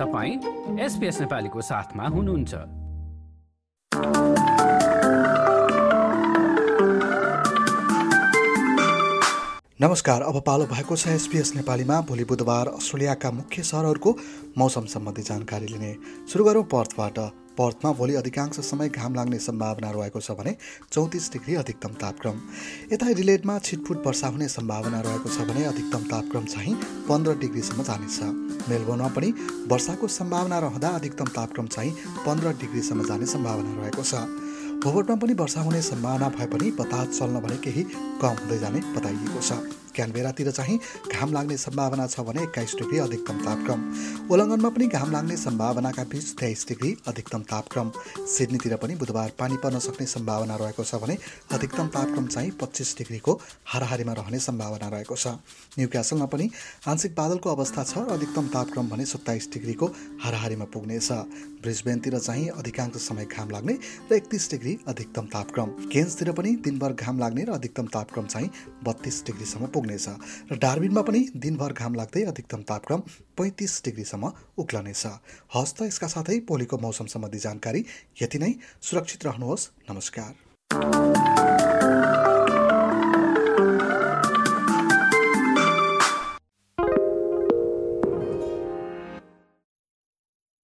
तपाईँ एसपिएस नेपालीको साथमा हुनुहुन्छ। नमस्कार अब पालो भएको छ एसपिएस नेपालीमा। भोलि बुधबार अस्ट्रेलियाका मुख्य सहरहरूको मौसम सम्बन्धी जानकारी लिने। सुरु गरौँ पर्थबाट। पर्थमा भोलि अधिकांश समय घाम लाग्ने सम्भावना रहेको छ भने चौतिस डिग्री अधिकतम तापक्रम। यता एडिलेडमा छिटफुट वर्षा हुने सम्भावना रहेको छ भने अधिकतम तापक्रम चाहिँ पन्ध्र डिग्रीसम्म जानेछ। मेलबोर्नमा पनि वर्षाको सम्भावना रहँदा अधिकतम तापक्रम चाहिँ पन्ध्र डिग्रीसम्म जाने सम्भावना रहेको छ। होबर्टमा पनि वर्षा हुने सम्भावना भए पनि बतास चल्न भने केही कम हुँदै जाने बताइएको छ। क्यानबेरातिर चाहिँ घाम लाग्ने सम्भावना छ भने एक्काइस डिग्री अधिकतम तापक्रम। उल्लङ्घनमा पनि घाम लाग्ने सम्भावनाका बिच तेइस डिग्री अधिकतम तापक्रम। सिडनीतिर पनि बुधबार पानी पर्न सक्ने सम्भावना रहेको छ भने अधिकतम तापक्रम चाहिँ पच्चिस डिग्रीको हाराहारीमा रहने सम्भावना रहेको छ। न्यु क्यासलमा पनि आंशिक बादलको अवस्था छ अधिकतम तापक्रम भने सत्ताइस डिग्रीको हाराहारीमा पुग्नेछ। ब्रिजबेनतिर चाहिँ अधिकांश समय घाम लाग्ने र एकतिस डिग्री अधिकतम तापक्रम। केन्सतिर पनि दिनभर घाम लाग्ने र अधिकतम तापक्रम चाहिँ बत्तिस डिग्रीसम्म पुग्नेछ र डार्बिनमा पनि दिनभर घाम लाग्दै अधिकतम तापक्रम पैँतिस डिग्रीसम्म उक्लनेछ। हस् त यसका साथै भोलिको मौसम सम्बन्धी जानकारी यति नै। सुरक्षित रहनुहोस्। नमस्कार।